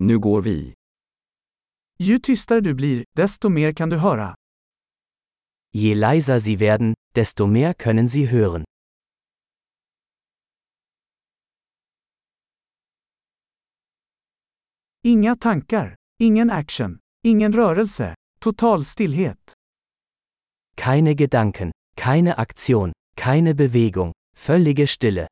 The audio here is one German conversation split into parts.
Nu går vi. Ju tystare du blir, desto mer kan du höra. Je leiser Sie werden, desto mehr können Sie hören. Inga tankar, ingen action, ingen rörelse, total stillhet. Keine Gedanken, keine Aktion, keine Bewegung, völlige Stille.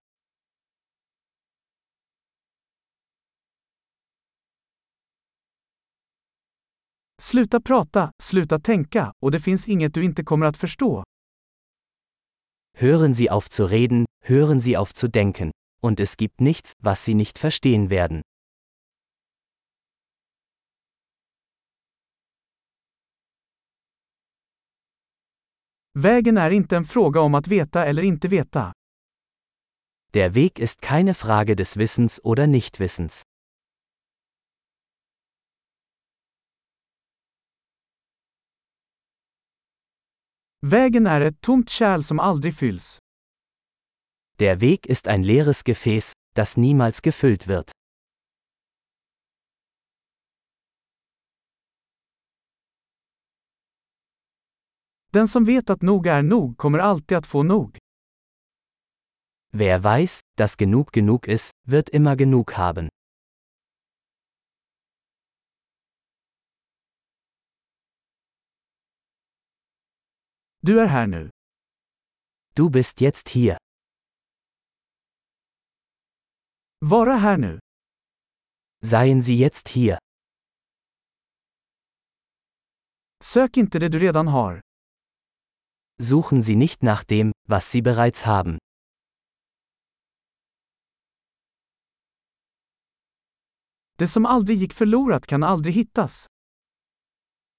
Sluta prata, sluta tänka, och det finns inget du inte kommer att förstå. Hören Sie auf zu reden, hören Sie auf zu denken, und es gibt nichts, was Sie nicht verstehen werden. Vägen är inte en fråga om att veta eller inte veta. Der Weg ist keine Frage des Wissens oder Nichtwissens. Vägen är ett tomt kärl som aldrig fylls. Der Weg ist ein leeres Gefäß, das niemals gefüllt wird. Den som vet att nog är nog kommer alltid att få nog. Wer weiß, dass genug genug ist, wird immer genug haben. Du är här nu. Du bist jetzt hier. Vara här nu. Seien Sie jetzt hier. Sök inte det du redan har. Suchen Sie nicht nach dem, was Sie bereits haben. Det som aldrig gick förlorat kan aldrig hittas.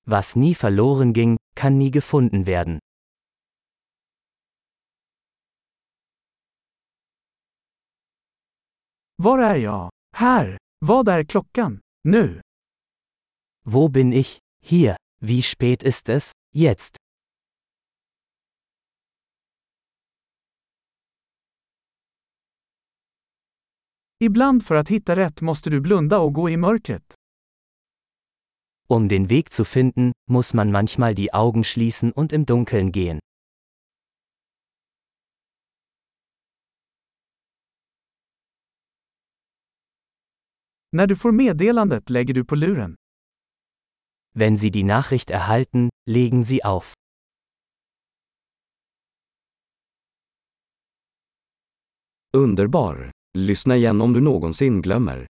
Was nie verloren ging, kann nie gefunden werden. Var är jag? Här. Vad är klockan? Nu. Wo bin ich? Hier. Wie spät ist es? Jetzt. Ibland för att hitta rätt måste du blunda och gå i mörkret. Um den Weg zu finden, muss man manchmal die Augen schließen und im Dunkeln gehen. När du får meddelandet lägger du på luren. Wenn Sie die Nachricht erhalten, legen Sie auf. Underbar! Lyssna igen om du någonsin glömmer.